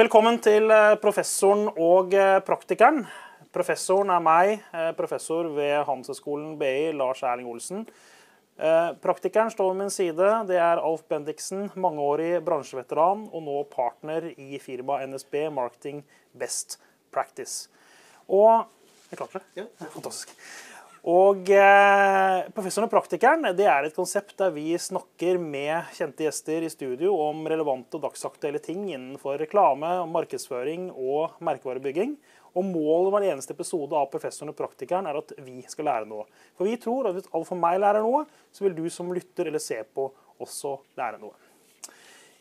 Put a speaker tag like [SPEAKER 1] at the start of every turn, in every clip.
[SPEAKER 1] Velkommen til eh, professoren og eh, praktikeren. Professoren er meg, eh, professor ved Handelshøyskolen BI, Lars Erling Olsen. Praktikeren står ved min side. Det er Alf Bendiksen, mangeårig bransjeveteran og nå partner i firmaet NSB Marketing Best Practice. Og Jeg klarte det? Ja. Fantastisk. Og eh, Professoren og praktikeren det er et konsept der vi snakker med kjente gjester i studio om relevante og dagsaktuelle ting innenfor reklame, markedsføring og merkevarebygging. Og Målet hver eneste episode av Professoren og praktikeren er at vi skal lære noe. For vi tror at hvis alle for meg lærer noe, så vil du som lytter eller ser på også lære noe.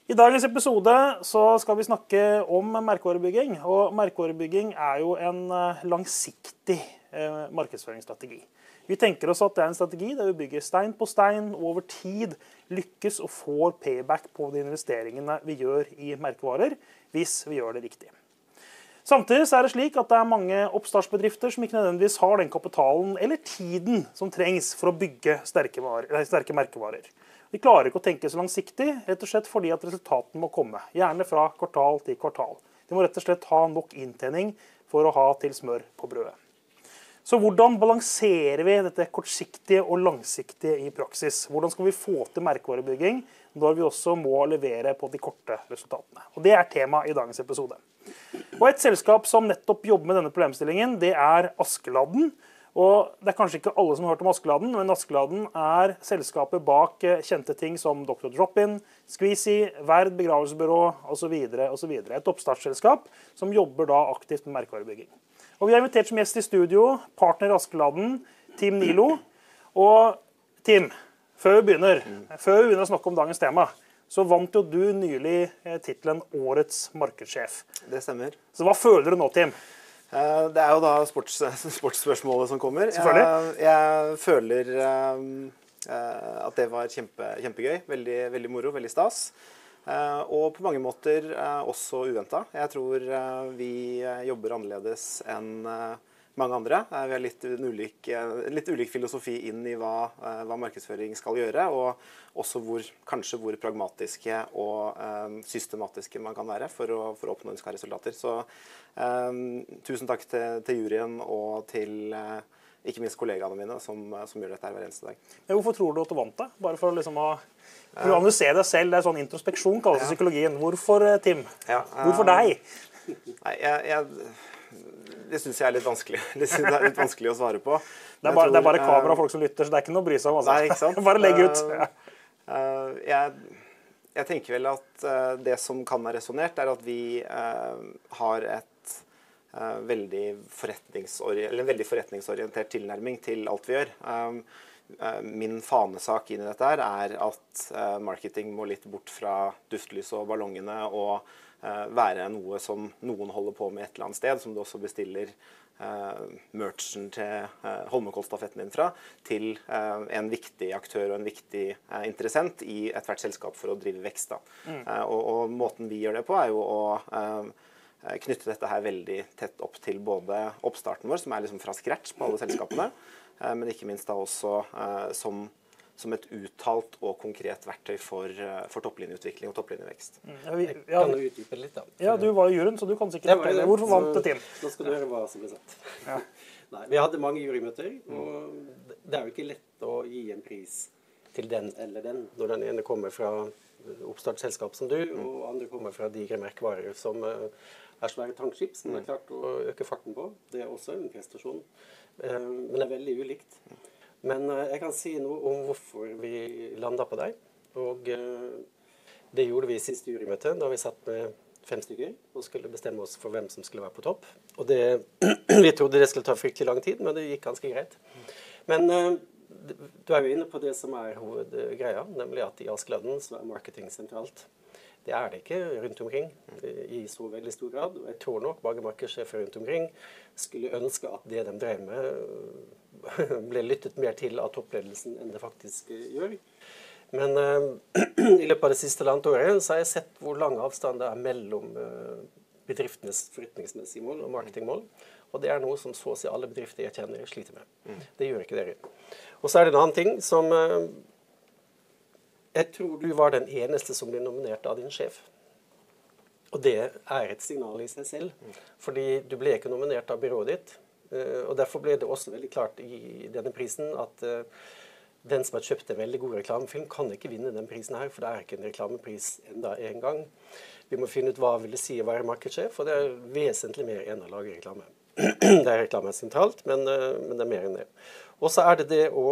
[SPEAKER 1] I dagens episode så skal vi snakke om merkevarebygging. Og merkevarebygging er jo en eh, langsiktig Eh, markedsføringsstrategi. Vi tenker oss at det er en strategi der vi bygger stein på stein og over tid lykkes og får payback på de investeringene vi gjør i merkevarer, hvis vi gjør det riktig. Samtidig er det slik at det er mange oppstartsbedrifter som ikke nødvendigvis har den kapitalen eller tiden som trengs for å bygge sterke, sterke merkevarer. De klarer ikke å tenke så langsiktig, rett og slett fordi at resultatene må komme. Gjerne fra kvartal til kvartal. De må rett og slett ha nok inntjening for å ha til smør på brødet. Så hvordan balanserer vi dette kortsiktige og langsiktige i praksis? Hvordan skal vi få til merkevarebygging når vi også må levere på de korte resultatene? Og Det er tema i dagens episode. Og Et selskap som nettopp jobber med denne problemstillingen, det er Askeladden. Og Det er kanskje ikke alle som har hørt om Askeladden, men Askeladden er selskapet bak eh, kjente ting som Dr. Drop-In, Squeezy, Verd begravelsesbyrå osv. Et oppstartsselskap som jobber da aktivt med merkevarebygging. Og Vi har invitert som gjest i studio partner Askeladden, Team Nilo. Og Team, før vi begynner, før vi begynner å snakke om dagens tema, så vant jo du nylig eh, tittelen Årets markedssjef.
[SPEAKER 2] Det stemmer.
[SPEAKER 1] Så hva føler du nå, Team?
[SPEAKER 2] Eh, det er jo da sports, sportsspørsmålet som kommer. Jeg, jeg føler um, at det var kjempe, kjempegøy. Veldig, veldig moro, veldig stas. Eh, og på mange måter eh, også uventa. Jeg tror eh, vi jobber annerledes enn mange andre. Vi har litt ulik, litt ulik filosofi inn i hva, hva, markedsføring skal gjøre, og også hvor, kanskje hvor pragmatiske og systematiske man kan være for å, for å oppnå ønska resultater. Så um, tusen takk til, til, juryen og til uh, ikke minst kollegaene mine som, som, gjør dette hver eneste dag.
[SPEAKER 1] Ja, hvorfor tror du at du vant det? Bare for å liksom ha for å analysere deg selv, Det er sånn introspeksjon, kalles det ja. psykologien. Hvorfor, eh, Tim? Ja, uh, Hvorfor deg?
[SPEAKER 2] Nei, jeg, jeg, Det syns jeg er litt vanskelig Det synes jeg er litt vanskelig å svare på.
[SPEAKER 1] Det er, bare, tror, det er bare kamera og folk som lytter, så det er ikke noe å bry seg om. Altså. Nei, bare legg ut. Ja.
[SPEAKER 2] Jeg, jeg, tenker vel at det som kan være resonnert, er at vi har et veldig en veldig forretningsorientert tilnærming til alt vi gjør. Um, Eh, min fanesak inn i dette her er at eh, marketing må litt bort fra duftlys og ballongene og eh, være noe som noen holder på med et eller annet sted, som du også bestiller merchen til Holmenkollstafetten din fra, til en viktig aktør og en viktig interessent i ethvert selskap for å drive vekst. Mm. Og, og, måten vi gjør det på, er jo å knytte dette her veldig tett opp til både oppstarten vår, som er liksom fra scratch på alle selskapene, Eh, men ikke minst da også eh, som, som et uttalt og konkret verktøy for, eh, for topplinjeutvikling og topplinjevekst.
[SPEAKER 3] Mm. Ja, vi, ja, kan du utdype litt, da?
[SPEAKER 1] Ja, Du var i juryen, så du kan sikkert fortelle. Hvorfor vant det team?
[SPEAKER 3] Nå skal du høre hva som ble sagt. Ja. Nei, Vi hadde mange jurymøter, og det er jo ikke lett å gi en pris til den eller den, når den ene kommer fra oppstartsselskap som du, og andre kommer fra digre merkevarer som er svære tankskip som er klart å øke farten på. Det er også en prestasjon. Eh, men det er veldig ulikt. Men eh, jeg kan si noe om hvorfor vi landa på deg. Og eh, det gjorde vi i siste jurymøte, da vi satt med fem stykker og skulle bestemme oss for hvem som skulle være på topp. Og det, Vi trodde det skulle ta fryktelig lang tid, men det gikk ganske greit. Men du er jo inne på det som er hovedgreia, nemlig at i Askeladden så er marketing sentralt. Det er det ikke rundt omkring i så veldig stor grad. Og jeg tror nok mange markedssjefer rundt omkring skulle ønske at det de drev med, ble lyttet mer til av toppledelsen enn det faktisk gjør. Men i løpet av det siste landet året så har jeg sett hvor lang avstand det er mellom bedriftenes forretningsmessige mål og marketingmål. Og det er noe som så å si alle bedrifter jeg kjenner, sliter med. Mm. Det gjør ikke dere. Og så er det en annen ting som jeg tror du var den eneste som ble nominert av din sjef. Og det er et signal i seg selv. Fordi du ble ikke nominert av byrået ditt. Eh, og Derfor ble det også veldig klart i denne prisen at eh, den som har kjøpt en veldig god reklamefilm, kan ikke vinne den prisen her, for det er ikke en reklamepris enda en gang. Vi må finne ut hva vil det si å være markedssjef, for det er vesentlig mer enn å lage reklame. Det er reklame sentralt, men, eh, men det er mer enn det. Og så er det det å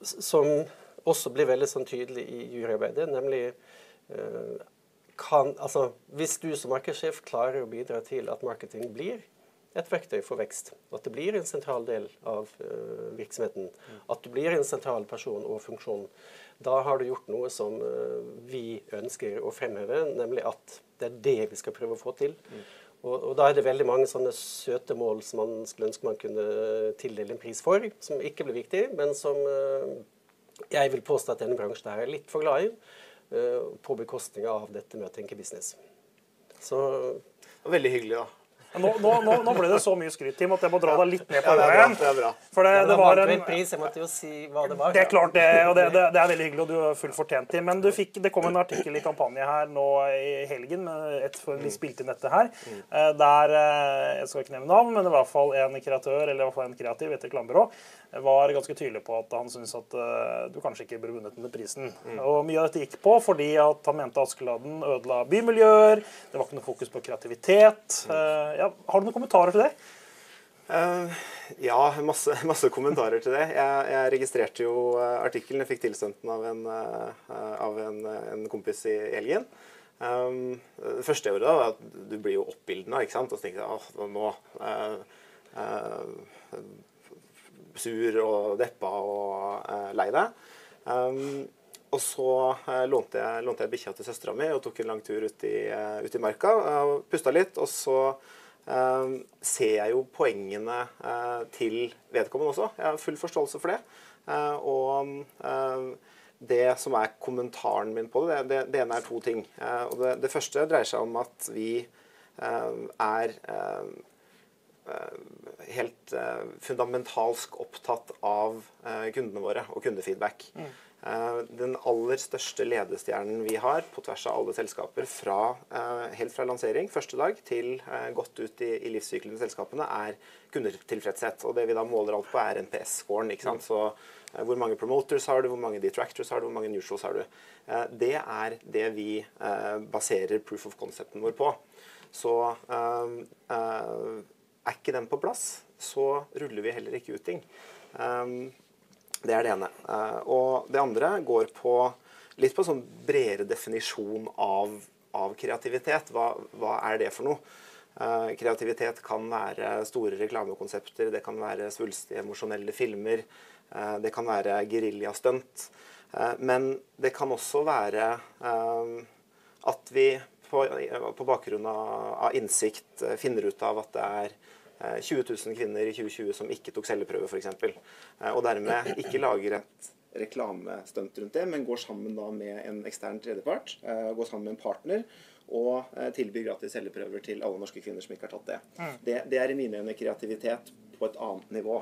[SPEAKER 3] som også blir veldig sånn tydelig i juryarbeidet, nemlig kan, altså, Hvis du som markedssjef klarer å bidra til at marketing blir et verktøy for vekst. At det blir en sentral del av uh, virksomheten. At du blir en sentral person og funksjon. Da har du gjort noe som uh, vi ønsker å fremheve, nemlig at det er det vi skal prøve å få til. Mm. Og, og, Da er det veldig mange sånne søte mål som man skulle ønske man kunne tildele en pris for, som ikke blir viktig, men som uh, jeg vil påstå at denne bransjen er litt for glad i, på bekostning av dette med å tenke business.
[SPEAKER 2] Så Veldig hyggelig, da.
[SPEAKER 1] Nå, nå, nå, nå, ble det så mye skryt, Tim, at jeg må dra deg litt ned på igjen.
[SPEAKER 3] Det er bra. For det, det var en pris, jeg måtte jo si hva det var.
[SPEAKER 1] Det er klart, det, og det, det, det er veldig hyggelig, og du har fullt fortjent, Tim. Men fikk, det kom en artikkel i kampanje her nå i helgen, etter vi spilte inn dette her, eh, der eh, Jeg skal ikke nevne navn, men i hvert fall en kreatør, eller i hvert fall en kreativ, et reklamebyrå, var ganske tydelig på at han syntes at uh, du kanskje ikke burde vunnet denne prisen. Mm. Og Mye av dette gikk på fordi at han mente Askeladden ødela bymiljøer, det var ikke noe fokus på kreativitet. Uh, ja, har du noen kommentarer til det?
[SPEAKER 2] Uh, ja, masse, masse, kommentarer til det. Jeg, jeg registrerte jo artikkelen. Jeg fikk tilsendt den av en, av en, en kompis i helgen. Um, det første jeg gjorde, da, var at du blir jo oppildna. Og så tenkte jeg at nå sur og deppa og uh, lei deg. Um, og så uh, lånte jeg, lånte jeg bikkja til søstera mi og tok en lang tur ut i, uh, ut i marka. Uh, pusta litt. Og så uh, ser jeg jo poengene til vedkommende også. Jeg har full forståelse for det. og det som er kommentaren min på det, det, det ene er to ting. og det, det, første dreier seg om at vi er Eh, helt eh, fundamentalsk opptatt av eh, kundene våre og kundefeedback. Mm. Den aller største ledestjernen vi har på tvers av alle selskaper, fra, helt fra lansering første dag til godt ut i, i livssyklene i selskapene, er kundetilfredshet. Og det vi da måler alt på, er NPS-scoren. ikke sant? Så hvor mange promoters har du, hvor mange detractors har du, hvor mange neutrals har du. Det er det vi baserer proof of concepten vår på. Så er ikke den på plass, så ruller vi heller ikke ut ting. Um, det er det ene. Uh, og det andre går på litt på sånn bredere definisjon av, av kreativitet. Hva, hva, er det for noe? Uh, kreativitet kan være store reklamekonsepter, det kan være svulstige, emosjonelle filmer, uh, det kan være geriljastunt. Men det kan også være at vi på, på bakgrunn av, av, innsikt finner ut av at det er 20 eh, 000 kvinner i 2020 som ikke tok celleprøve, f.eks. Eh, og dermed ikke lager et reklamestunt rundt det, men går sammen da med en ekstern tredjepart, eh, går sammen med en partner og tilbyr gratis celleprøver til alle norske kvinner som ikke har tatt det. Mm. Det, det er i mine øyne kreativitet på et annet nivå.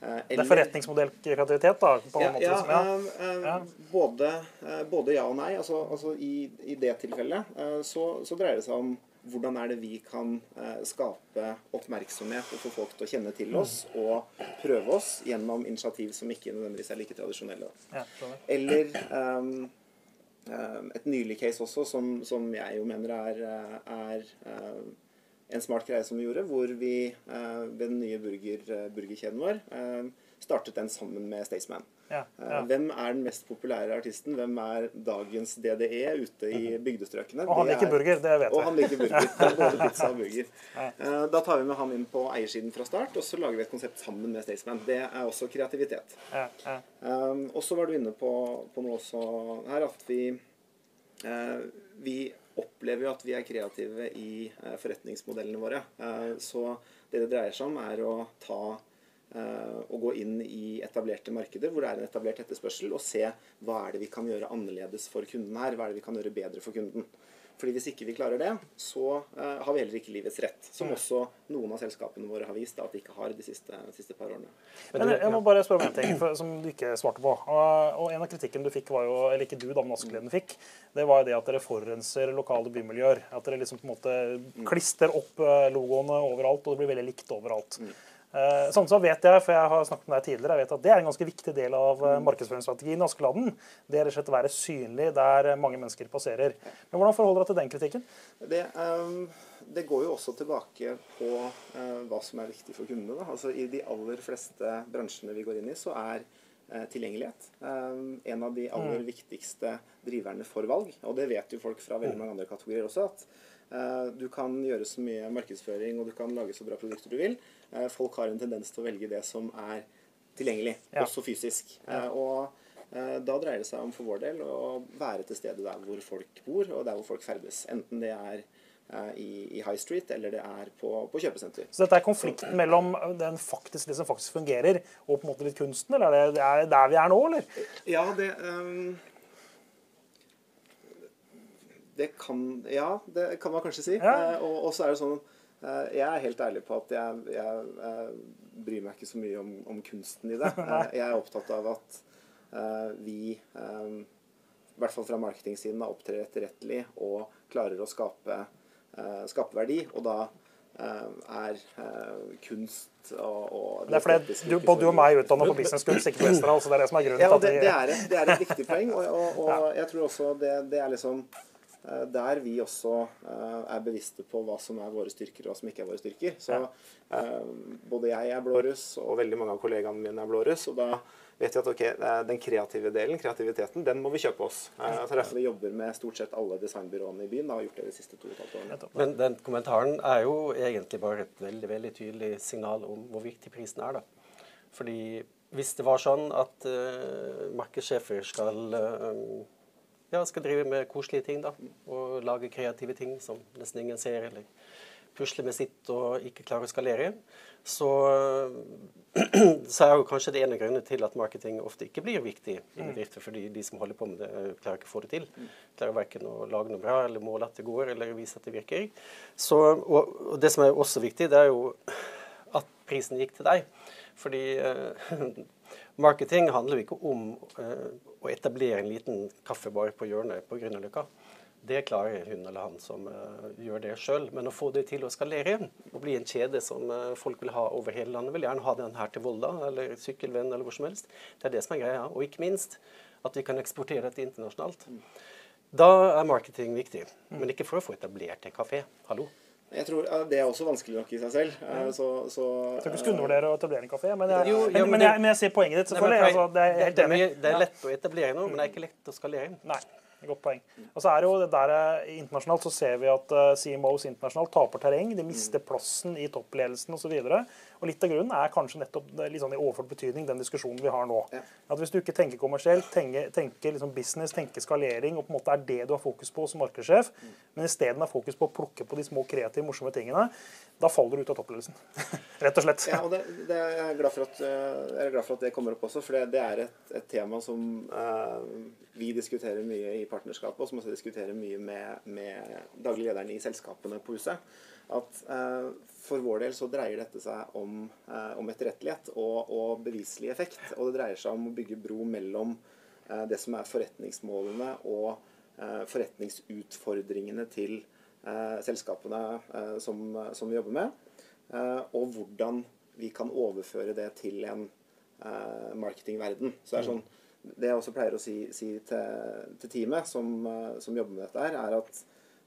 [SPEAKER 1] Eller, det er forretningsmodellkreativitet, da? på
[SPEAKER 2] ja, måte, ja, som, ja. ja. Både, både, ja og nei. Altså, altså i, i, det tilfellet så, så, dreier det seg om hvordan er det vi kan eh, skape oppmerksomhet og få folk til å kjenne til oss og prøve oss gjennom initiativ som ikke nødvendigvis er like tradisjonelle. Ja, Eller um, et nylig case også, som, som jeg jo mener er, er en smart greie som vi gjorde, hvor vi uh, ved den nye burger, burgerkjeden vår uh, startet den sammen med Staysman. Ja, ja. Eh, hvem er den mest populære artisten? Hvem er dagens DDE ute i mhm. bygdestrøkene?
[SPEAKER 1] Og han liker burger, det vet
[SPEAKER 2] jeg. Og han liker burger. Er både pizza og burger. Eh, da tar vi med han inn på eiersiden fra start, og så lager vi et konsept sammen med Staysman. Det er også kreativitet. Um, og så var du inne på, på, noe også her, at vi, vi opplever jo at vi er kreative i uh, forretningsmodellene våre. Uh, så det det dreier seg om, er å ta å eh, gå inn i etablerte markeder hvor det er en etablert etterspørsel, og se hva er det vi kan gjøre annerledes for kunden her. Hva er det vi kan gjøre bedre for kunden. Fordi Hvis ikke vi klarer det, så uh, har vi heller ikke livets rett. Som mm. også noen av selskapene våre har vist da, at de ikke har de siste, de siste par årene.
[SPEAKER 1] Men Jeg må bare spørre om en ting for, som du ikke svarte på. Og, og En av kritikken du fikk, var jo, eller ikke du, da, men Askeleden fikk, det var jo det at dere forurenser lokale bymiljøer. At dere liksom på en måte klister opp eh, logoene overalt, og det blir veldig likt overalt. Mm. Eh, sånn så vet jeg, for jeg har snakket med deg tidligere, jeg vet at det er en ganske viktig del av eh, markedsføringsstrategien i Askeladden. Det er rett og slett å være synlig der mange mennesker passerer. Men Hvordan forholder du deg til den kritikken?
[SPEAKER 2] Det, det, går jo også tilbake på hva som er viktig for kundene. Altså, I de aller fleste bransjene vi går inn i, så er tilgjengelighet en av de aller mm. viktigste driverne for valg. Og det vet jo folk fra veldig mm. mange andre kategorier også. at du kan gjøre så mye markedsføring og du kan lage så bra produkter du vil. Eh, folk har en tendens til å velge det som er tilgjengelig, ja. også fysisk. Eh, og eh, da dreier det seg om for vår del å være til stede der hvor folk bor, og der hvor folk ferdes. Enten det er i, High Street eller det er på, på, kjøpesenter.
[SPEAKER 1] Så dette er konflikten mellom den faktisk, det som faktisk fungerer, og på en måte litt kunsten? Eller er det, er det der vi er nå, eller?
[SPEAKER 2] Ja, det um, det kan, ja, det kan man kanskje si. Ja. og, så er det sånn jeg er helt ærlig på at jeg, jeg, jeg bryr meg ikke så mye om, om, kunsten i det. Eh, jeg er opptatt av at vi, i hvert fall fra marketingsiden, opptrer etterrettelig og klarer å skape, skape verdi. Og da er kunst og, og
[SPEAKER 1] Det er fordi du, både du og meg er utdanna på businesskunst, ikke på Westerdal, så det er det som er grunnen
[SPEAKER 2] ja, til at vi det, er et, det er et viktig poeng, og, og, og ja. jeg tror også det, det er liksom Eh, der vi også eh, er bevisste på hva som er våre styrker og hva som ikke er våre styrker. Så eh, både jeg er blåruss, og veldig mange av kollegaene mine er blåruss. Og da vet vi at okay, den kreative delen, kreativiteten, den må vi kjøpe oss. Derfor vi jobber med stort sett alle designbyråene i byen. Da, har gjort det de siste to og et halvt årene.
[SPEAKER 3] Men den kommentaren er jo egentlig bare et veldig, veldig tydelig signal om hvor viktig prisen er, da. Fordi hvis det var sånn at uh, markedssjefer skal uh, ja, skal drive med koselige ting, da. Og lage kreative ting som nesten ingen ser, eller pusle med sitt og ikke klare å skalere. Så, så er jo kanskje det ene grunnen til at marketing ofte ikke blir viktig i bedrifter, fordi de som holder på med det, klarer ikke å få det til. Klarer verken å lage noe bra, eller måle at det går, eller vise at det virker. Så, og, og det som er også viktig, det er jo at prisen gikk til deg. Fordi eh, marketing handler jo ikke om eh, å etablere en liten kaffebar på hjørnet på Grünerløkka. Det klarer hun eller han som uh, gjør det sjøl. Men å få det til å skalere og bli en kjede som uh, folk vil ha over hele landet, vil gjerne ha den her til Volda eller Sykkelvenn eller hvor som helst. Det er det som er greia. Og ikke minst at vi kan eksportere dette internasjonalt. Da er marketing viktig. Men ikke for å få etablert en kafé. Hallo.
[SPEAKER 2] Jeg tror Det er også vanskelig nok i seg selv. Ja. Så, så,
[SPEAKER 1] jeg tror ikke du skal undervurdere å etablere en kafé, men jeg, jo, jo, men, men, jeg, men jeg, ser poenget ditt. selvfølgelig. Altså, det, er helt
[SPEAKER 3] enig. Det er lett å etablere noe, men det er ikke lett å skalere. inn.
[SPEAKER 1] Nei. Godt poeng. Og så er jo det der eh, Internasjonalt så ser vi at uh, CMOs internasjonalt taper terreng. De mister plassen i toppledelsen osv. Og, så og litt av grunnen er kanskje nettopp litt sånn i overført betydning den diskusjonen vi har nå. At Hvis du ikke tenker kommersielt, tenker, tenker liksom business, tenker skalering, og på en måte er det du har fokus på som markedssjef, mm. men isteden har fokus på å plukke på de små kreative, morsomme tingene, da faller du ut av toppledelsen. Rett og slett.
[SPEAKER 2] Ja, og det, det er jeg, glad for at, jeg er glad for at det kommer opp også, for det, det er et, et, tema som uh, vi diskuterer mye i partnerskapet, og som også diskuterer mye med, med daglig lederen i selskapene på huset. At eh, for vår del så dreier dette seg om, eh, om etterrettelighet og, og, beviselig effekt. Og det dreier seg om å bygge bro mellom eh, det som er forretningsmålene og forretningsutfordringene til selskapene som, som, vi jobber med. og hvordan vi kan overføre det til en marketingverden. Så det er sånn det jeg også pleier å si, si til, til, teamet som, eh, som, jobber med dette, her, er at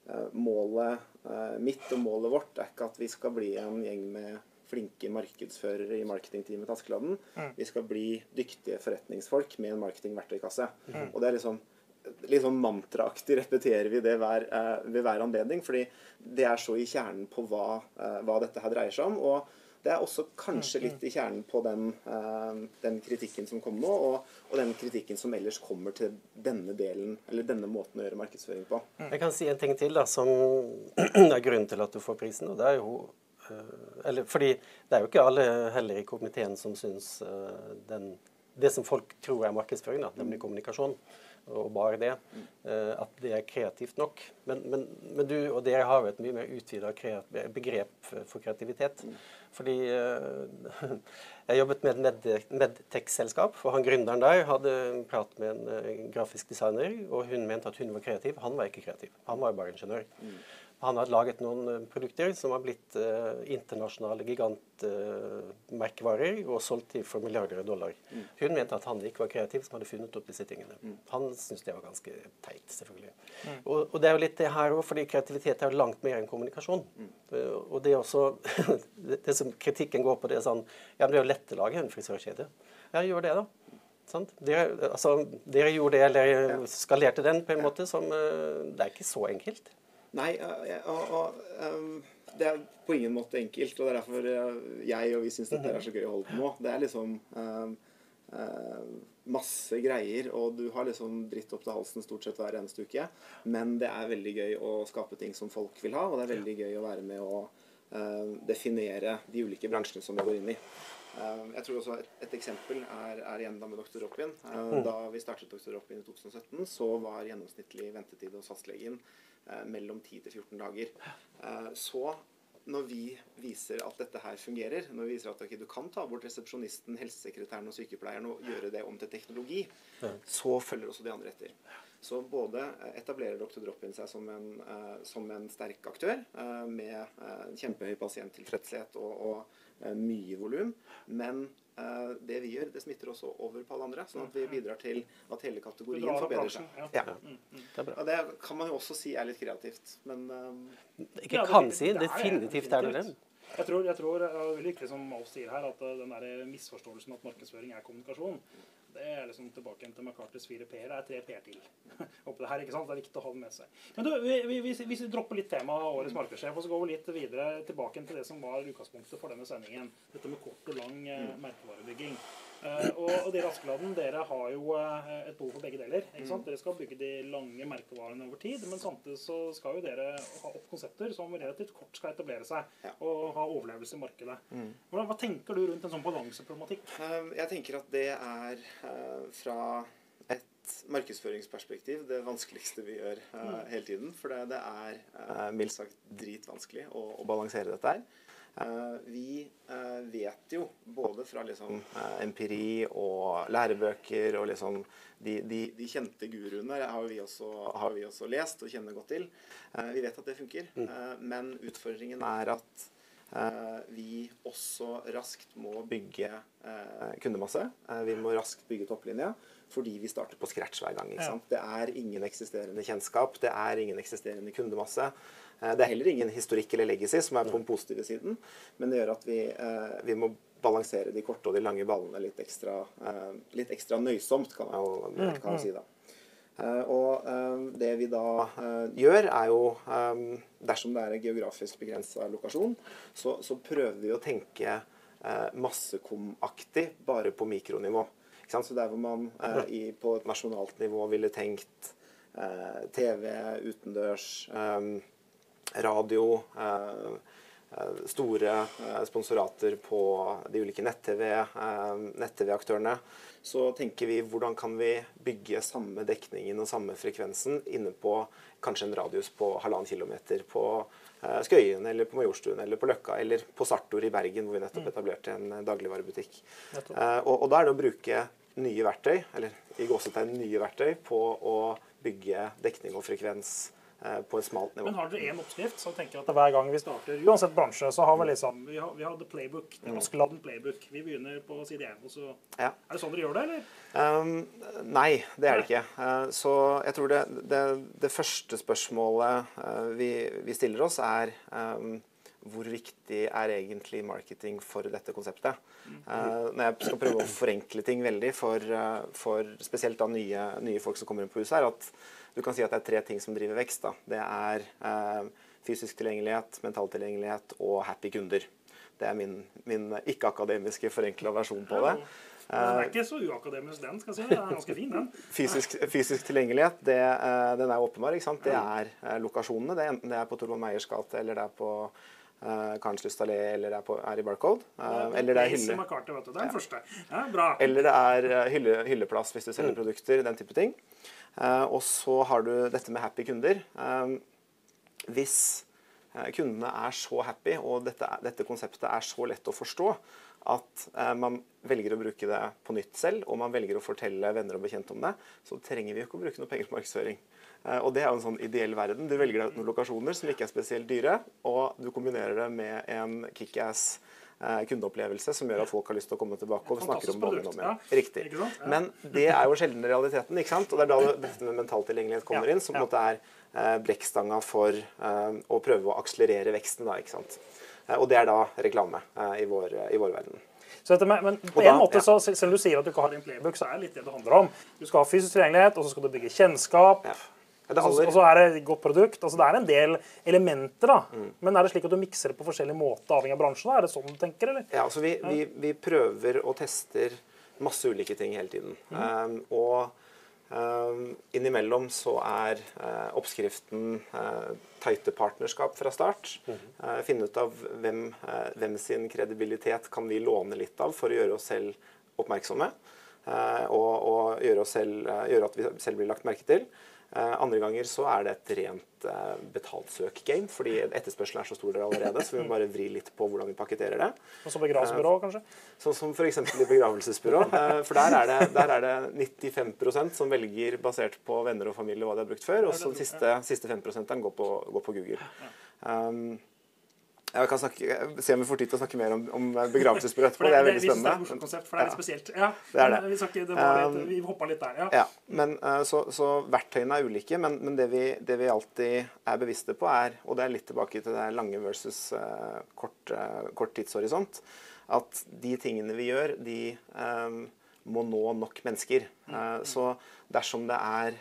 [SPEAKER 2] uh, målet uh, mitt og målet vårt er ikke at vi skal bli en gjeng med flinke markedsførere i marketingteamet til Askeladden. Mm. Vi skal bli dyktige forretningsfolk med en marketingverktøykasse. Mm. Og det er liksom litt sånn mantraaktig repeterer vi det hver, ved hver anledning. fordi det er så i kjernen på hva, hva dette her dreier seg om. og det er også kanskje mm, litt mm. i kjernen på den, uh, den kritikken som kom nå, og, og, den kritikken som ellers kommer til denne delen, eller denne måten å gjøre markedsføring på.
[SPEAKER 3] Mm. Jeg kan si en ting til da, som er grunnen til at du får prisen. og det er jo uh, eller, fordi det er jo ikke alle heller i komiteen som syns uh, den det som folk tror er markedsføring, da, nemlig kommunikasjon, og bare det, eh, at det er kreativt nok. Men, men, men du og dere har jo et mye mer utvida begrep for kreativitet. Fordi eh, jeg jobbet med et medtech-selskap, og han gründeren der hadde prat med en eh, grafisk designer, og hun mente at hun var kreativ. Han var ikke kreativ. Han var bare ingeniør. Han har laget noen eh, produkter som har blitt eh, internasjonale gigantmerkevarer eh, og solgt til for milliarder av dollar. Mm. Hun mente at han ikke var kreativ som hadde funnet opp disse tingene. Mm. Han syntes det var ganske teit, selvfølgelig. Mm. Og, og, det er jo litt det her òg, fordi kreativitet er jo langt mer enn kommunikasjon. Uh, og det er også det, som kritikken går på, det er sånn Ja, men det er jo lett å lage en frisørkjede. Ja, gjør det, da. Dere, altså, dere, gjorde det, eller skalerte den på en måte som Det er ikke så enkelt.
[SPEAKER 2] Nei, og, og, um, det er på ingen måte enkelt. Og det er derfor jeg og vi syns dette er så gøy å holde på med. Det er liksom um, uh, masse greier, og du har liksom dritt opp til halsen stort sett hver eneste uke. Men det er veldig gøy å skape ting som folk vil ha, og det er veldig gøy å være med å uh, definere de ulike bransjene som vi går inn i. Uh, jeg tror også Et, et eksempel er, er, igjen da med Dr. Roppin. Uh, da vi startet Dr. Roppin i 2017, så var gjennomsnittlig ventetid hos fastlegen Eh, mellom 10 til 14 dager. Eh, så når vi viser at dette her fungerer, når vi viser at okay, du kan ta bort resepsjonisten, helsesekretæren og sykepleieren og gjøre det om til teknologi, så følger også de andre etter. Så både etablerer Dr. Drop-in seg som en, uh, som en, sterk aktør med kjempehøy pasienttilfredshet og, og mye volum, men Eh, det vi gjør, det smitter også over på alle andre. Sånn at vi bidrar til at hele kategorien forbedrer seg. Ja. Mm, mm. Det, og det kan man jo også si er litt kreativt, men um,
[SPEAKER 3] Ikke kan si, definitivt er det det.
[SPEAKER 1] Jeg tror, jeg tror det er veldig viktig som Alf sier her, at den der misforståelsen at markedsføring er kommunikasjon, det er liksom tilbake til McCartys fire p-er. Det er tre p-er til. Oppi det her, ikke sant? Det er viktig å ha det med seg. Men du, vi, vi, vi, dropper litt temaet årets markedssjef, og så går vi litt videre tilbake til det som var utgangspunktet for denne sendingen. Dette med kort og lang eh, merkevarebygging. Uh, og, de dere Askeladden, dere har jo uh, et behov for begge deler. ikke sant? Mm. Dere skal bygge de lange merkevarene over tid, men samtidig så skal jo dere ha opp konsepter som relativt kort skal etablere seg og ha overlevelse i markedet. Mm. Hvordan, hva tenker du rundt en sånn balanseproblematikk?
[SPEAKER 2] Uh, jeg tenker at det er fra et markedsføringsperspektiv det vanskeligste vi gjør mm. hele tiden. For det, det er mildt sagt dritvanskelig å, å balansere dette her. Eh, vi eh, vet jo både fra liksom eh, empiri og lærebøker og liksom de, de, de kjente guruene har vi, også, har vi, også, lest og kjenner godt til. Vi vet at det funker, mm. men utfordringen er at vi også raskt må bygge kundemasse. Vi må raskt bygge topplinja fordi vi starter på scratch hver gang. Det er ingen eksisterende kjennskap, det er ingen eksisterende kundemasse. Eh, det er heller ingen historikk eller legacy som er på den positive siden, men det gjør at vi, eh, vi må balansere de korte og de lange ballene litt ekstra, eh, litt ekstra nøysomt, kan jeg mm, kan jeg si da. Og det vi da gjør, er jo Dersom det er en geografisk begrensa lokasjon, så, så, prøver vi å tenke massekomaktig bare på mikronivå. Så der hvor man i, på et nasjonalt nivå ville tenkt TV utendørs radio, eh, eh, store eh, sponsorater på de ulike nett-TV-aktørene, så tenker vi hvordan kan vi bygge samme dekningen og samme frekvensen inne på kanskje en radius på halvannen kilometer på Skøyen eller på Majorstuen eller på Løkka eller på Sartor i Bergen, hvor vi nettopp mm. etablerte en dagligvarebutikk. Og, og da er det å bruke nye verktøy, eller i gåsetegn nye verktøy, på å bygge dekning og frekvens Eh, på et smalt nivå.
[SPEAKER 1] Men har dere én oppskrift, så tenker jeg at hver gang vi starter, uansett bransje, så har vi liksom Vi har, vi har The Playbook. Det er Askeladden Playbook. Vi begynner på side 1, og så ja. Er det sånn dere gjør det, eller? Um,
[SPEAKER 2] nei, det er det ikke. Uh, så jeg tror det, det, det første spørsmålet uh, vi, vi, stiller oss, er um, hvor viktig er egentlig marketing for dette konseptet? Uh, når jeg skal prøve å forenkle ting veldig for, for spesielt da nye, nye, folk som kommer inn på huset, er at du kan si at det er tre ting som driver vekst. Da. Det er uh, fysisk tilgjengelighet, mental tilgjengelighet og happy kunder. Det er min, min ikke-akademiske forenkla versjon på det.
[SPEAKER 1] Den er ikke så uakademisk, den. skal jeg si. Den er ganske fin, den.
[SPEAKER 2] Fysisk, fysisk tilgjengelighet, det, uh, den er åpenbar. ikke sant? Det er uh, lokasjonene. Det er enten det er på Torvald Meyers gate eller det er på uh, Karens Allé eller er, på, er, i Barcode.
[SPEAKER 1] Uh, eller det er hylle... McCarthy, vet du. Det er den første. Ja, bra.
[SPEAKER 2] Eller det er uh, hylle, hylleplass hvis du selger mm. produkter, den type ting. Uh, og så har du dette med happy kunder. hvis kundene er så happy, og dette, dette, konseptet er så lett å forstå, at man velger å bruke det på nytt selv, og man velger å fortelle venner og bekjente om det, så trenger vi ikke å bruke noe penger på markedsføring. Eh, og det er jo en sånn ideell verden. Du velger deg noen lokasjoner som ikke er spesielt dyre, og du kombinerer det med en kickass eh, kundeopplevelse som gjør at folk har lyst til å komme tilbake og snakker om banen om igjen. Riktig. Men det er jo sjelden realiteten, ikke sant? Og det er da dette med mental tilgjengelighet kommer inn, som på en måte er eh, brekkstanga for å prøve å akselerere veksten, da, ikke sant. Og det er da reklame i vår, i vår verden.
[SPEAKER 1] Dette, men på en da, måte, så, selv om du sier at du ikke har en playbook, så er det litt det det handler om. Du skal ha fysisk tilgjengelighet, og så skal du bygge kjennskap. Ja. Og så er det et godt produkt. altså Det er en del elementer. da. Mm. Men er det slik at du mikser det på forskjellig måte avhengig av bransjen? da? Er det sånn du tenker? eller?
[SPEAKER 2] Ja, altså vi, vi, vi prøver og tester masse ulike ting hele tiden. Mm. Um, og innimellom så er uh, oppskriften uh, tighte partnerskap fra start. Mm. Uh, finne ut av hvem, hvem, sin kredibilitet kan vi låne litt av for å gjøre oss selv oppmerksomme. Og, og gjøre, selv, gjøre, at vi selv blir lagt merke til. Eh, andre ganger så er det et rent eh, betalt søk-game, fordi etterspørselen er så stor der allerede. Så vi må bare vri litt på hvordan vi pakketterer det.
[SPEAKER 1] Og som begravelsesbyrå,
[SPEAKER 2] eh,
[SPEAKER 1] kanskje?
[SPEAKER 2] Sånn som f.eks. i begravelsesbyrå. For der er, det, der er det 95% som velger basert på venner og familie hva de har brukt før, og så den siste, siste 5% går på, går på Google. Um, jeg kan snakke, se om vi får tid til å snakke mer om, om begravelsesbrød etterpå. Det, det, er veldig spennende.
[SPEAKER 1] Det er et konsept, for det er litt spesielt. Ja,
[SPEAKER 2] det er det.
[SPEAKER 1] Vi, snakker, det litt, um, vi hoppa litt der, ja.
[SPEAKER 2] ja men, uh, så, så, verktøyene er ulike, men, men det, vi, det, vi, alltid er bevisste på, er Og det er litt tilbake til det lange versus uh, kort, uh, kort, tidshorisont. At de tingene vi gjør, de um, må nå nok mennesker. Mm. så dersom det er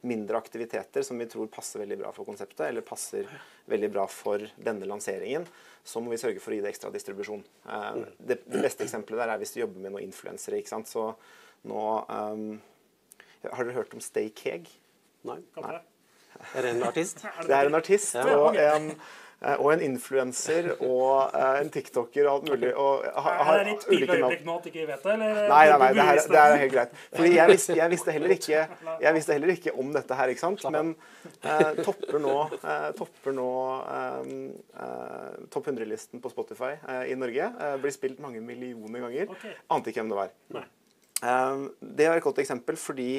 [SPEAKER 2] mindre aktiviteter som vi tror passer veldig bra for konseptet, eller passer veldig bra for denne lanseringen, så må vi sørge for å gi det ekstra distribusjon. Eh, det, beste eksempelet der er hvis du jobber med noen influensere. ikke sant? Så nå um, Har dere hørt om Stay Keg?
[SPEAKER 3] Nei. Nei. Er det en artist?
[SPEAKER 2] Det er en artist. Ja. og en og en influenser og uh, en tiktoker og alt mulig. Og
[SPEAKER 1] har, ha, er det litt pinlig øyeblikk nå at du ikke vet det? Eller?
[SPEAKER 2] Nei, nei, nei det, her, det er helt greit. Fordi jeg visste, jeg visste, heller, ikke, jeg visste heller ikke om dette her, ikke sant. Men eh, topper nå, eh, topper nå eh, topp 100-listen på Spotify i Norge. blir spilt mange millioner ganger. Okay. Ante ikke hvem det var. Det var et godt eksempel fordi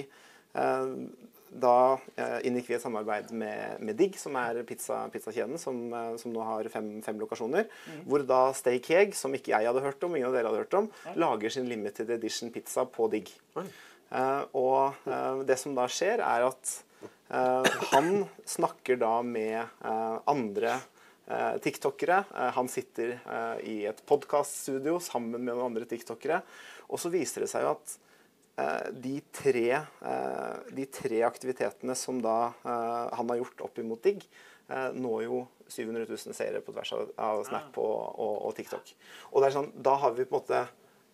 [SPEAKER 2] da eh, inngikk vi et samarbeid med, med Digg, som er pizza, pizzakjeden, som, eh, som, nå har fem, fem lokasjoner. Mm. Hvor da Stay Keg, som ikke jeg hadde hørt om, ingen av dere hadde hørt om, ja. lager sin limited edition pizza på Digg. Eh, og eh, det som da skjer, er at eh, han snakker da med eh, andre tiktokere. han sitter i et podkaststudio sammen med noen andre tiktokere. Og så viser det seg jo at Eh, de tre, eh, de tre, aktivitetene som da eh, han har gjort opp imot Digg, når jo 700 000 seere på tvers av Snap og, og, og, TikTok. Og det er sånn, Da har vi på en måte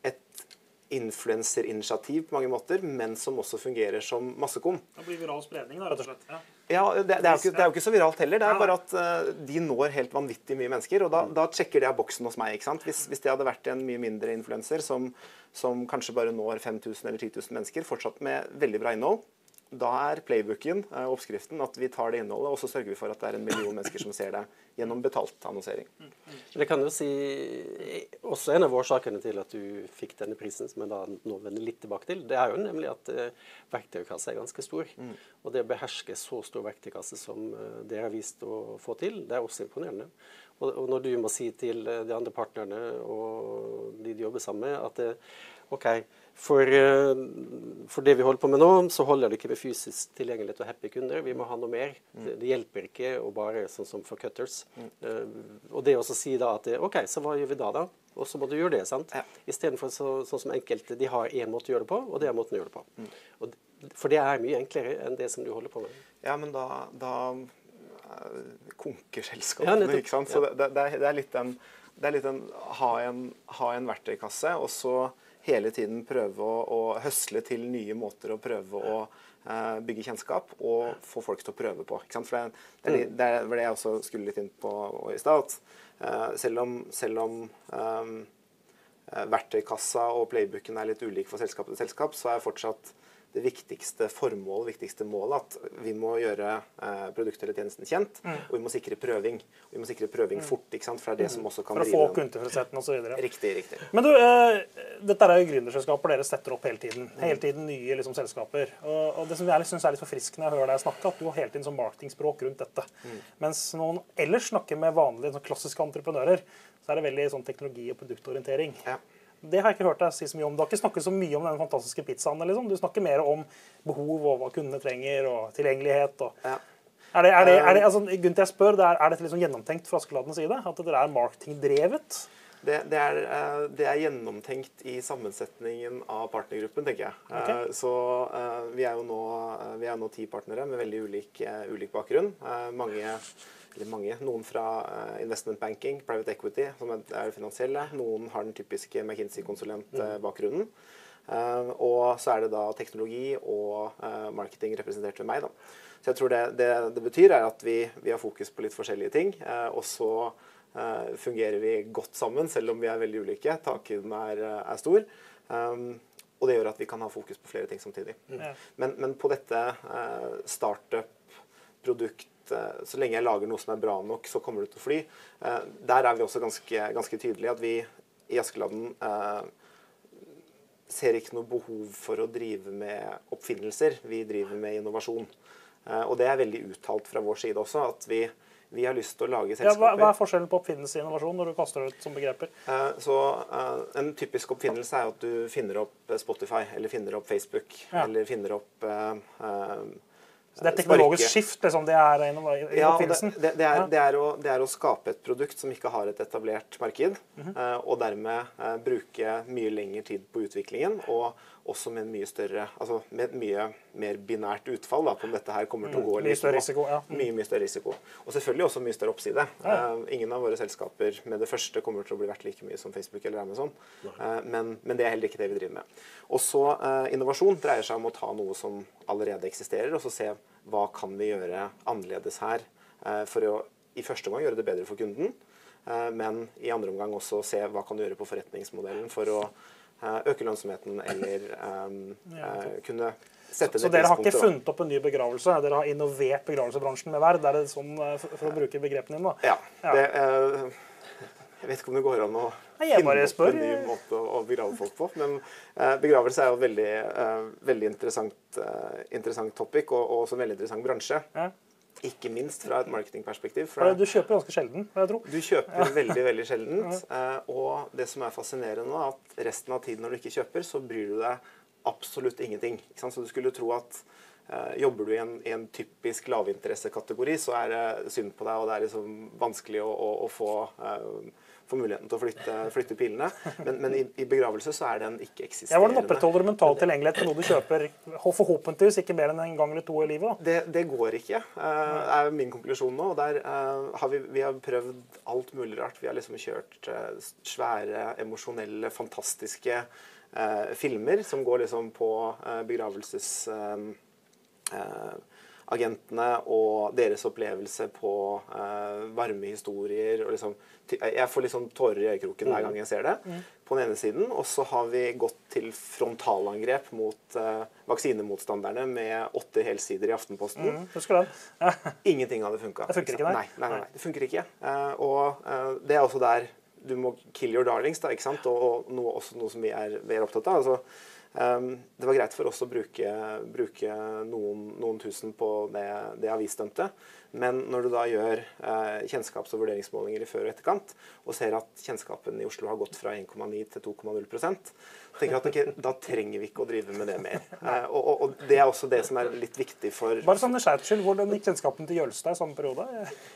[SPEAKER 2] et influenserinitiativ på mange måter, men som også fungerer som massekom.
[SPEAKER 1] Det blir viral spredning, da, rett og slett. Ja.
[SPEAKER 2] Ja, det, det, er ikke, det, er jo ikke, så viralt heller. Det er bare at uh, de når helt vanvittig mye mennesker. Og da, da sjekker det av boksen hos meg. ikke sant? Hvis, hvis det hadde vært en mye mindre influenser som, som, kanskje bare når 5000 eller 10 000 mennesker, fortsatt med veldig bra innhold, da er playbooken uh, oppskriften at vi tar det innholdet, og så sørger vi for at det er en million mennesker som ser det gjennom betalt annonsering.
[SPEAKER 3] Det kan jo si også en av årsakene til at du fikk denne prisen, som jeg da nå vender litt tilbake til, det er jo nemlig at uh, verktøykassa er ganske stor. Mm. Og det å beherske så stor verktøykasse som uh, dere har vist å få til, det er også imponerende. Og, og når du må si til de andre partnerne og de du jobber sammen med, at OK, for, eh, for, det vi holder på med nå, så holder det ikke med fysisk tilgjengelighet og happy kunder. Vi må ha noe mer. Mm. Det, det, hjelper ikke å bare sånn som for cutters. Mm. Uh, og det å si da at OK, så hva gjør vi da, da? Og så må du gjøre det. sant? Ja. Istedenfor så, sånn som enkelte de har én måte å gjøre det på, og det er måten å gjøre det på. Mm. Og, for det er mye enklere enn det som du holder på med.
[SPEAKER 2] Ja, men da, da konker selskapene, ja, ikke sant? Så det, det, det, er litt den, det er litt den ha en, ha en verktøykasse, og så hele tiden prøve å, å høsle til nye måter å prøve å uh, bygge kjennskap og få folk til å prøve på. ikke sant? For det, det, er det var det jeg også skulle litt inn på i stad. eh, selv om, selv om eh, verktøykassa og playbooken er litt ulik for selskap til selskap, så er fortsatt det viktigste formålet, viktigste målet, at vi må gjøre eh, produktet eller tjenesten kjent, og vi må sikre prøving. Og vi må sikre prøving fort, ikke sant? for det er det som også kan
[SPEAKER 1] For å få kundetilfredsheten osv.
[SPEAKER 2] Riktig, riktig.
[SPEAKER 1] Men du, eh, dette er jo gründerselskaper dere setter opp hele tiden. Hele tiden nye liksom, selskaper. Og, og det som jeg syns er litt forfriskende å høre deg snakke, at du har hele tiden sånn marketingspråk rundt dette. Mens noen ellers snakker med vanlige sånn klassiske entreprenører, så er det veldig sånn teknologi- og produktorientering.
[SPEAKER 2] Ja.
[SPEAKER 1] Det har jeg ikke hørt deg si så mye om. Du har ikke snakket så mye om den fantastiske pizzaen. Liksom. Du snakker mer om behov og hva kundene trenger, og tilgjengelighet. Og...
[SPEAKER 2] Ja.
[SPEAKER 1] Er det, er det, er det, altså, Gunt, jeg spør, det er, er dette liksom gjennomtenkt fra Askeladdens side? At dere er marketingdrevet?
[SPEAKER 2] Det, det, er, eh, det er gjennomtenkt i sammensetningen av partnergruppen, tenker jeg. Eh, Så eh, vi er jo nå, vi er nå ti partnere med veldig ulik, ulik bakgrunn. Mange, eller mange, Noen fra investment banking, private equity, som er det finansielle. Noen har den typiske McKinsey-konsulentbakgrunnen. Eh, Og så er det da teknologi og marketing representert ved meg. da. Så jeg tror det, det, det betyr er at vi, vi har fokus på litt forskjellige ting. eh, Og så eh, fungerer vi godt sammen, selv om vi er veldig ulike. Takhøyden er, er stor. Um, og det gjør at vi kan ha fokus på flere ting samtidig.
[SPEAKER 1] Mm.
[SPEAKER 2] Men, men på dette eh, startup-produkt eh, Så lenge jeg lager noe som er bra nok, så kommer det til å fly. Eh, der er vi også ganske, ganske tydelige. At vi i Askeladden eh, ser ikke noe behov for å drive med oppfinnelser. Vi driver med innovasjon. Eh, og det er veldig uttalt fra vår side også, at vi, vi har lyst til å lage
[SPEAKER 1] Ja,
[SPEAKER 2] selskaper
[SPEAKER 1] hva, hva er forskjellen på oppfinnelse og innovasjon når du kaster det ut som begreper?
[SPEAKER 2] Eh, Så eh, En typisk oppfinnelse er at du finner opp Spotify, eller finner opp Facebook,
[SPEAKER 1] Ja.
[SPEAKER 2] eller finner opp
[SPEAKER 1] Så det er teknologisk skift, liksom. Det er oppfinnelsen?
[SPEAKER 2] Ja, det, det, er,
[SPEAKER 1] Ja.
[SPEAKER 2] det, er å, det er å skape et produkt som ikke har et etablert marked,
[SPEAKER 1] mm
[SPEAKER 2] -hmm. og dermed bruke mye lengre tid på utviklingen, og også med en mye større Altså med mye mer binært utfall da, på om dette her kommer til å gå
[SPEAKER 1] Mm,
[SPEAKER 2] eller
[SPEAKER 1] mye større risiko, ja. Mm.
[SPEAKER 2] Mye, mye større risiko. Og selvfølgelig også mye større oppside.
[SPEAKER 1] Ja.
[SPEAKER 2] Uh, ingen av våre selskaper med det første kommer til å bli verdt like mye som Facebook eller Amazon, Uh, men, men det er heller ikke det vi driver med. Og så eh, Innovasjon dreier seg om å ta noe som allerede eksisterer, og så se hva kan vi gjøre annerledes her for å i første omgang gjøre det bedre for kunden, men i andre omgang også se hva kan du gjøre på forretningsmodellen for å øke lønnsomheten eller eh, eh, kunne sette
[SPEAKER 1] Så
[SPEAKER 2] det
[SPEAKER 1] dere har ikke funnet opp en ny begravelse? Dere har innovert begravelsebransjen med verd? Er det sånn, eh, for, å bruke begrepene dine? da?
[SPEAKER 2] Ja. Det, eh, jeg vet ikke om det går an å finne opp en ny måte å, begrave folk på. Men eh, begravelse er jo et veldig, eh, veldig interessant, eh, interessant topic, og, og også en veldig interessant bransje.
[SPEAKER 1] Ja.
[SPEAKER 2] Ikke minst fra et marketingperspektiv.
[SPEAKER 1] For du kjøper ganske sjelden, vil jeg tro.
[SPEAKER 2] du kjøper veldig veldig sjeldent. eh, Og det som er fascinerende nå, er at resten av tiden når du ikke kjøper, så bryr du deg absolutt ingenting. Ikke sant? Så du skulle tro at eh, jobber du i en, i en typisk lavinteressekategori, så er det synd på deg, og det er liksom vanskelig å, å, å få, eh, få muligheten til å flytte, flytte pilene. Men, men i, i begravelse så er den
[SPEAKER 1] Ja,
[SPEAKER 2] ikke-eksisterende.
[SPEAKER 1] Hvordan opprettholder du mental tilgjengelighet til noe du kjøper forhåpentligvis ikke mer enn en gang eller to i livet?
[SPEAKER 2] Det, det går ikke, eh, er min konklusjon nå. Der eh, har vi, vi har prøvd alt mulig rart. Vi har liksom kjørt eh, svære, emosjonelle, fantastiske filmer som går liksom på begravelses... eh, agentene og deres opplevelse på uh, varme historier. Og liksom, jeg får litt sånn tårer i øyekroken hver gang jeg ser det. På den ene siden. Og så har vi gått til frontalangrep mot uh, vaksinemotstanderne med åtte helsider i Aftenposten.
[SPEAKER 1] Mm.
[SPEAKER 2] Ingenting hadde funka.
[SPEAKER 1] Det funker ikke, nei.
[SPEAKER 2] nei. Nei, nei, det funker ikke. Uh, og det er også der du må kill your darlings, da, ikke sant? og, og noe, også noe som vi er, vi er opptatt av. Altså, det var greit for oss å bruke, bruke noen, noen tusen på det, det avisdømte, men når du da gjør eh, kjennskaps- og vurderingsmålinger i før og etterkant, og ser at kjennskapen i Oslo har gått fra 1,9 til 2,0 tenker jeg at okay, da trenger vi ikke å drive med det mer. Eh, og, og, og det er også det som er litt viktig for
[SPEAKER 1] Bare sånn nysgjerrighets skyld, hvordan gikk kjennskapen til Jølstad i samme periode?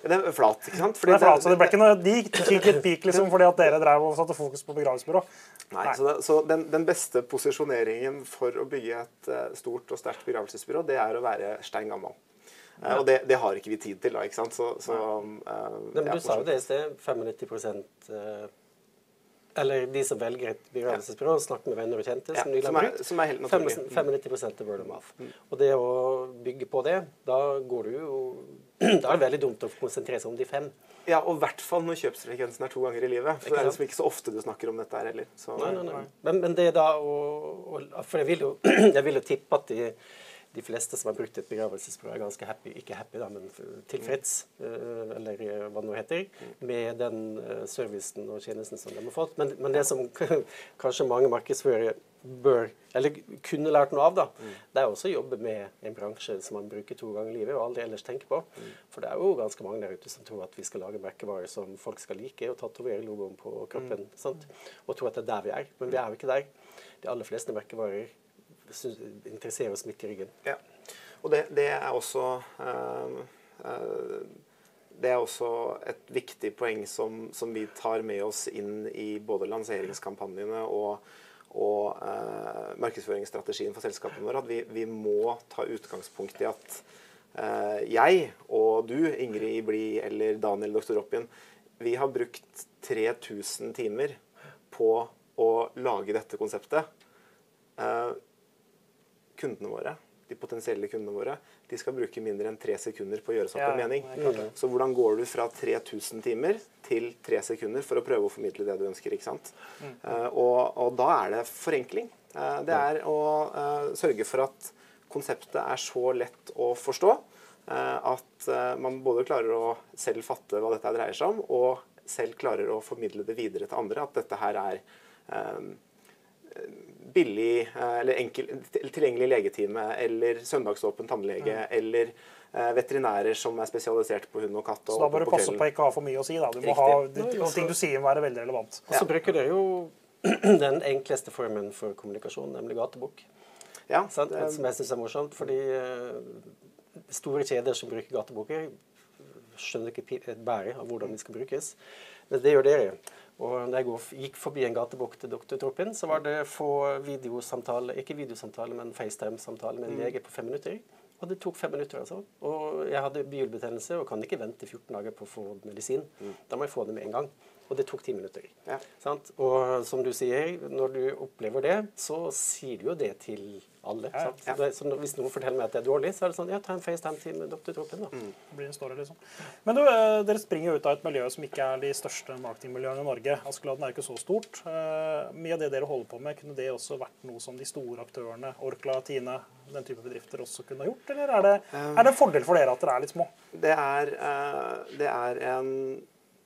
[SPEAKER 2] Det er flat, ikke sant?
[SPEAKER 1] Det er flat, så det ble ikke noe, De gikk et pik liksom, fordi at dere drev og satte fokus på begravelsesbyrå.
[SPEAKER 2] Nei, så, det, så den, den beste posisjoneringen for å bygge et eh, stort og sterkt begravelsesbyrå, det er å være stein gammel. Eh, og det, det har ikke vi tid til, da. ikke sant? Så, så, eh,
[SPEAKER 3] Men
[SPEAKER 2] ja,
[SPEAKER 3] du sa jo det i sted. 95 eh, eller de som velger et begravelsesbyrå, snakker med venner og kjente.
[SPEAKER 2] Ja,
[SPEAKER 3] som, de
[SPEAKER 2] som, er, som er helt naturlig.
[SPEAKER 3] 95% er word of mouth. Og det å bygge på det, da går du jo Da er det veldig dumt å konsentrere seg om de fem.
[SPEAKER 2] Ja, og i hvert fall når kjøpsfrekvensen er to ganger i livet. For det er liksom ikke så ofte du snakker om dette her heller. Så,
[SPEAKER 3] Nei, nei, nei. Men, men det da å, å For jeg vil jo, jeg vil jo tippe at de, de fleste som har brukt et begravelsesbyrå, er ganske happy, ikke happy, da, men tilfreds, mm. eller eh, hva det nå heter, med den eh, servicen og tjenesten som de har fått. Men, men det som kanskje mange markedsførere bør, eller kunne lært noe av, da, det er også å jobbe med en bransje som man bruker to ganger i livet og aldri ellers tenker på. For det er jo ganske mange der ute som tror at vi skal lage merkevarer som folk skal like, og tatovere logoen på kroppen, sant? og tror at det er der vi er. Men vi er jo ikke der. De aller fleste merkevarer interesserer oss midt i ryggen.
[SPEAKER 2] Ja. Og det, det er også eh, eh, det er også et viktig poeng som, som, vi tar med oss inn i både lanseringskampanjene og, og eh, markedsføringsstrategien for selskapene våre. At vi, vi, må ta utgangspunkt i at eh, jeg og du, Ingrid Ibli eller Daniel Doktor Oppien, vi har brukt 3000 timer på å lage dette konseptet. Eh, kundene våre, de potensielle kundene våre, de skal bruke mindre enn tre sekunder på å gjøre seg opp en mening.
[SPEAKER 1] Mm.
[SPEAKER 2] Så hvordan går du fra 3000 timer til tre sekunder for å prøve å formidle det du ønsker? ikke sant?
[SPEAKER 1] Mm.
[SPEAKER 2] Uh, og, og, da er det forenkling. Uh, det er å uh, sørge for at konseptet er så lett å forstå at man både klarer å selv fatte hva dette dreier seg om, og selv klarer å formidle det videre til andre. At dette her er billig eller enkel, tilgjengelig legetime eller søndagsåpen tannlege mm. eller eh, veterinærer som er spesialisert på hund og katt. Og
[SPEAKER 1] så da bør du passe på å ikke ha for mye å si. da. Du må ha, og ting du sier må være veldig relevant.
[SPEAKER 3] Og så ja. bruker dere jo den enkleste formen for kommunikasjon, nemlig gatebok.
[SPEAKER 2] Ja,
[SPEAKER 3] det... Som jeg syns er morsomt. fordi store kjeder som bruker gateboker, skjønner ikke et bære av hvordan de skal brukes. Men det gjør dere. Og når jeg gikk forbi en gatebok til Dr. Troppin, så var det få videosamtale, ikke videosamtale, men FaceTime-samtale med en lege på fem minutter. Og det tok fem minutter, altså. Og jeg hadde bihulebetennelse og kan ikke vente 14 dager på å få medisin. Da må jeg få det med en gang. Og det tok ti minutter.
[SPEAKER 2] Ja.
[SPEAKER 3] Og som du sier, når du opplever det, så sier du jo det til alle. Ja, ja. Så, så hvis noen forteller meg at det er dårlig, så er det sånn Ja, ta en FaceTime-time med Dr. Troppen, da.
[SPEAKER 1] Mm. Det blir en story, liksom. Men du, eh, dere springer jo ut av et miljø som ikke er de største marketingmiljøene i Norge. Askeladden er jo ikke så stort. Uh, mye av det dere holder på med, kunne det også vært noe som de store aktørene, Orkla, Tine, den type bedrifter også kunne ha gjort? Eller er det, um, er det en fordel for dere at dere er litt små?
[SPEAKER 2] Det er, det er en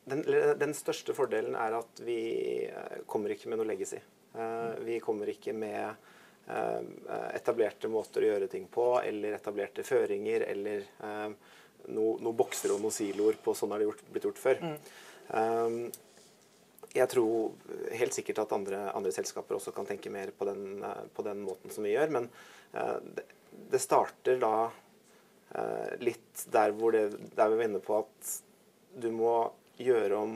[SPEAKER 2] den, den, største fordelen er at vi eh, kommer ikke med noe legacy. Uh, vi kommer ikke med uh, etablerte måter å gjøre ting på, eller etablerte føringer, eller noen noe bokser og noen siloer på sånn har det gjort, blitt gjort før. Mm. jeg tror helt sikkert at andre, andre, selskaper også kan tenke mer på den, på den måten som vi gjør, men det, det, starter da litt der hvor det, der vi var inne på at du må gjøre om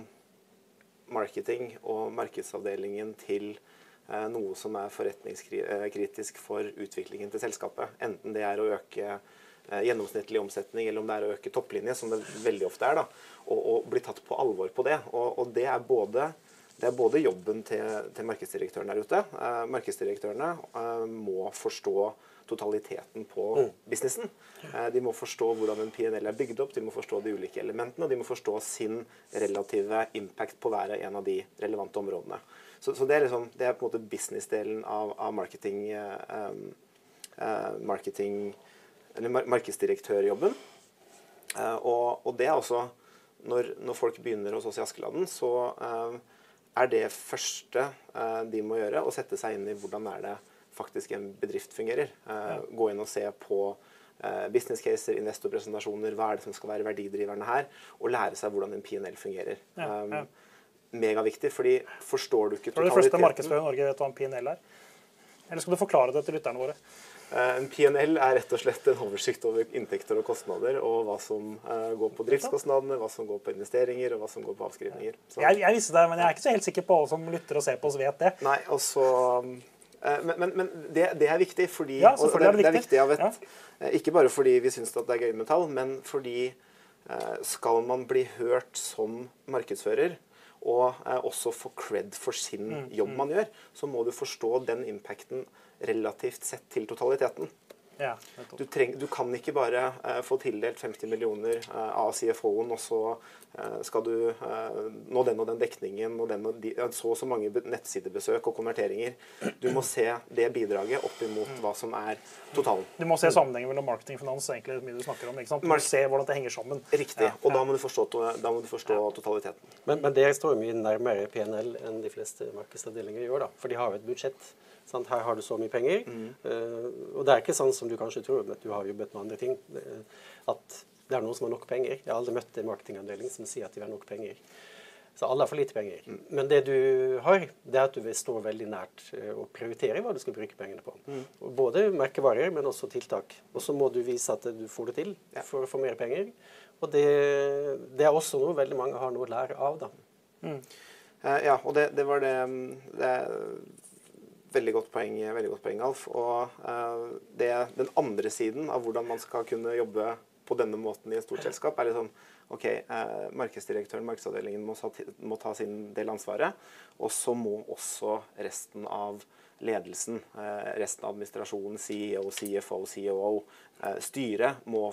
[SPEAKER 2] marketing og markedsavdelingen til eh, noe som er forretningskritisk for utviklingen til selskapet. Enten det er å øke eh, gjennomsnittlig omsetning, eller om det er å øke topplinje, som det veldig ofte er. da, Og, og bli tatt på alvor på det. Og, og det, er både, det er både jobben til, til markedsdirektøren der ute. Eh, markedsdirektørene eh, må forstå totaliteten på mm. businessen. Eh, de må forstå hvordan en PNL er bygd opp, de må forstå de ulike elementene, og de må forstå sin relative impact på hver en av de relevante områdene. Så, så det, er liksom, det, er på en måte businessdelen av, av marketing, um, uh, marketing eller mar markedsdirektørjobben. Uh, og, og, det er også når, når, folk begynner hos oss i Askeladden, så er det første de må gjøre, å sette seg inn i hvordan er det faktisk en bedrift fungerer. Ja. Gå inn og se på Eh, business caser, investorpresentasjoner, hva er det som skal være verdidriverne her, og lære seg hvordan en PNL fungerer. Ja, ja. Um, megaviktig, fordi forstår du ikke
[SPEAKER 1] totaliteten Tror de fleste markedsførere i Norge vet hva en PNL er? Eller skal du forklare det til lytterne våre?
[SPEAKER 2] Eh, en PNL er rett og slett en oversikt over inntekter og kostnader, og hva som uh, går på driftskostnadene, hva som går på investeringer, og hva som går på avskrivninger.
[SPEAKER 1] Jeg, jeg, visste det, men jeg er ikke så helt sikker på alle som lytter og ser på oss, vet det.
[SPEAKER 2] Nei, og så Eh, men, men, men det, det, er viktig fordi ja, det, er det, er viktig av et, ja. Eh, ikke bare fordi vi syns det er gøy med tall, men fordi eh, skal man bli hørt som markedsfører og eh, også få cred for sin
[SPEAKER 1] Mm,
[SPEAKER 2] jobb man gjør, så må du forstå den impacten relativt sett til totaliteten.
[SPEAKER 1] Ja.
[SPEAKER 2] Du, treng, du kan ikke bare eh, få tildelt 50 millioner eh, av CFO-en, og så eh, skal du eh, nå den og den dekningen og den og de, så og så mange nettsidebesøk og konverteringer. Du må se det bidraget opp imot hva som er totalen.
[SPEAKER 1] Du må se sammenhengen mellom marketing og finans, egentlig mye du snakker om. ikke sant? Du må se hvordan det henger sammen.
[SPEAKER 2] Riktig. Og da må du forstå, da må du forstå totaliteten.
[SPEAKER 3] Men, men det står jo mye nærmere PNL enn de fleste markedsavdelinger gjør, da. For de har jo et budsjett. Sant? Her har du så mye penger. Eh, og det er ikke sånn som du kanskje tror, at du har jobbet med andre ting. At det er noen som har nok penger. Jeg har aldri møtt en marketingavdeling som sier at de har nok penger. Så alle har for lite penger. Men det du har, det er at du vil stå veldig nært eh, og prioritere hva du skal bruke pengene på. Og Både merkevarer, men også tiltak. Og så må du vise at du får det til
[SPEAKER 2] Ja.
[SPEAKER 3] for å få mer penger. Og det, det er også noe veldig mange har noe å lære av, da.
[SPEAKER 2] Eh, ja, og det, det var det, mm, det Veldig godt poeng, veldig godt poeng Alf. Og eh, det, den andre siden av hvordan man skal kunne jobbe på denne måten i et stort selskap, er liksom OK, eh, markedsdirektøren, markedsavdelingen må, må ta sin del ansvaret. Og så må også resten av ledelsen, eh, resten av administrasjonen, CEO, CFO, COO, eh, styret må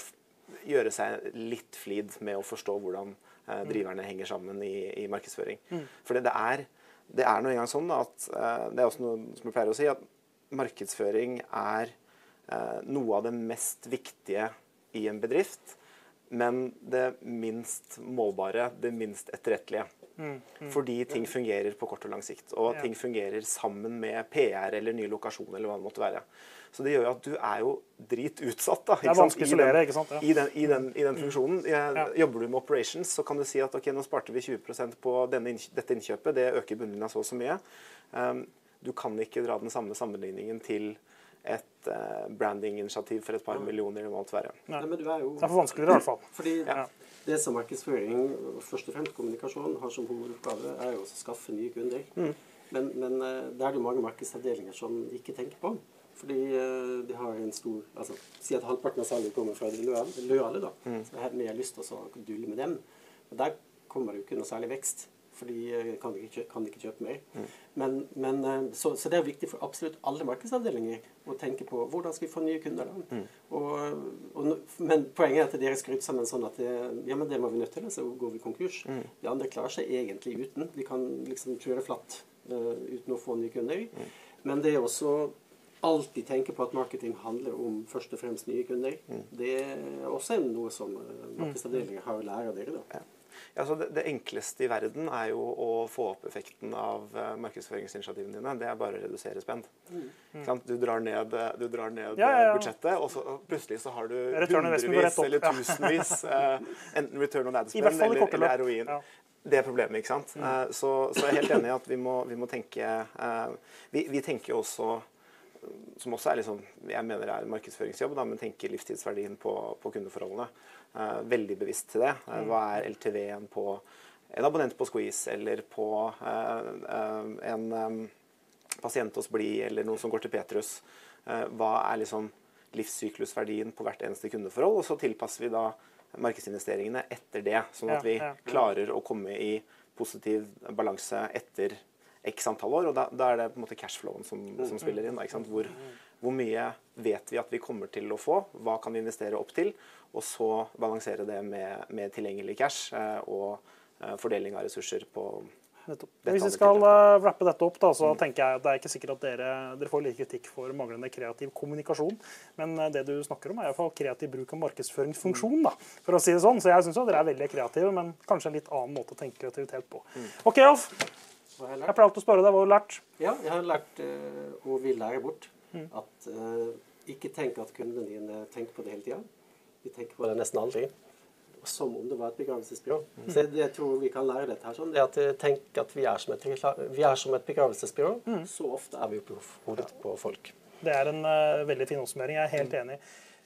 [SPEAKER 2] gjøre seg litt flid med å forstå hvordan eh, driverne henger sammen i, i markedsføring. For det er, det er nå engang sånn at eh, Det er også noe som jeg pleier å si, at markedsføring er eh, noe av det mest viktige i en bedrift, men det minst målbare, det minst etterrettelige. Fordi ting fungerer på kort og lang sikt. Og ting fungerer sammen med PR eller ny lokasjon eller hva det måtte være. Så det gjør jo at du er jo dritutsatt. da.
[SPEAKER 1] Det er vanskelig å
[SPEAKER 2] I den-
[SPEAKER 1] isolere, ikke sant? Ja.
[SPEAKER 2] I den, i den, i den funksjonen. Jeg,
[SPEAKER 1] Ja.
[SPEAKER 2] Jobber du med operations, så kan du si at ok, nå sparte vi 20% på denne, dette innkjøpet. Det øker bunnlinja så og så mye. Um, du kan ikke dra den samme sammenligningen til et uh, brandinginitiativ for et par millioner. det måtte være.
[SPEAKER 1] Nei.
[SPEAKER 3] Nei, men du er jo
[SPEAKER 1] Det er for vanskeligere, i hvert fall.
[SPEAKER 3] Fordi
[SPEAKER 1] Ja.
[SPEAKER 3] Det som markedsføring, først og fremst kommunikasjon, har som hovedoppgave, er jo å skaffe nye kunder. Men, men eh, det er det mange markedsavdelinger som ikke tenker på. Fordi eh, de har en stor altså, Si at halvparten av salget kommer fra de løale, da. da. Så har mer lyst til å dulle med dem. Men der kommer det jo ikke noe særlig vekst. For de kan ikke, kjøpe, kan ikke kjøpe mer. Men, men, eh, så, så det er viktig for absolutt alle markedsavdelinger å tenke på hvordan skal vi få nye kunder. da? Og, og, men poenget er at dere er skrudd sammen sånn at det, ja, men det må vi nødt til, så går vi konkurs. De andre klarer seg egentlig uten. De kan liksom kjøre flatt uh, uten å få nye kunder. Men det er også alltid tenke på at marketing handler om først og fremst nye kunder. Det er også noe som markedsavdelingen har å lære av dere. da.
[SPEAKER 2] Ja, så det, det enkleste i verden er jo å få opp effekten av eh, markedsføringsinitiativene dine. Det er bare å redusere spend. Mm. Du drar ned, eh, du drar ned
[SPEAKER 1] Ja, ja, ja.
[SPEAKER 2] eh, budsjettet, og så og plutselig så har du hundrevis eller tusenvis enten return on ad spend eller, eller heroin.
[SPEAKER 1] Ja.
[SPEAKER 2] Det er problemet, ikke sant. Eh, så, så jeg er helt enig i at vi må, vi må tenke vi, vi tenker jo også som også er liksom, jeg mener er en markedsføringsjobb, da, men tenker livstidsverdien på, på kundeforholdene. Eh, veldig bevisst til det. Eh, hva er LTV-en på en abonnent på Squeeze, eller på eh, eh, en eh, pasient hos Bli, eller noen som går til Petrus? Eh, hva er liksom livssyklusverdien på hvert eneste kundeforhold? Og så tilpasser vi da markedsinvesteringene etter det, sånn at vi klarer å komme i positiv balanse etter x antall år. Og da, da er det på en måte cashflowen som, som spiller inn. da, Ikke sant? Hvor, hvor mye vet vi at vi kommer til å få? Hva kan vi investere opp til? Og så balansere det med, med tilgjengelig cash eh, og eh, fordeling av ressurser på
[SPEAKER 1] Hvis vi skal uh, dette opp, da, så tenker jeg at det er ikke sikkert at dere, dere får like kritikk for manglende kreativ kommunikasjon. Men uh, det du snakker om, er i hvert fall kreativ bruk av markedsføringsfunksjon. da, for å si det sånn. Så jeg syns dere er veldig kreative, men kanskje en litt annen måte å tenke kreativitet på. OK, Alf.
[SPEAKER 3] Hva har jeg
[SPEAKER 1] Jeg pleier alltid å spørre deg hva du har lært.
[SPEAKER 3] Ja, jeg har lært, eh, og vil lære bort, at eh, ikke tenk at kundene dine tenker på det hele tida. De tenker på det nesten aldri. Som om det var et begravelsesbyrå. Så jeg, jeg tror vi kan lære dette her sånn. Det at eh, Tenk at vi er som et, vi er som et begravelsesbyrå. Så ofte er vi på hodet på folk.
[SPEAKER 1] Det er en uh, veldig fin oppsummering. Jeg er helt enig.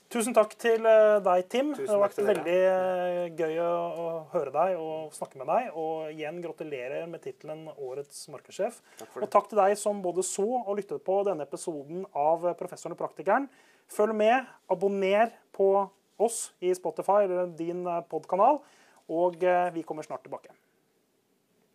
[SPEAKER 1] Tusen takk til uh, deg, Tim.
[SPEAKER 2] Tusen
[SPEAKER 1] det har vært veldig uh, gøy å, høre deg og snakke med deg. Og igjen gratulerer med tittelen Årets markedssjef.
[SPEAKER 2] Takk.
[SPEAKER 1] Og takk til deg som både så og lyttet på denne episoden av Professoren og praktikeren. Følg med, abonner på oss i Spotify eller din podkanal, og vi kommer snart tilbake.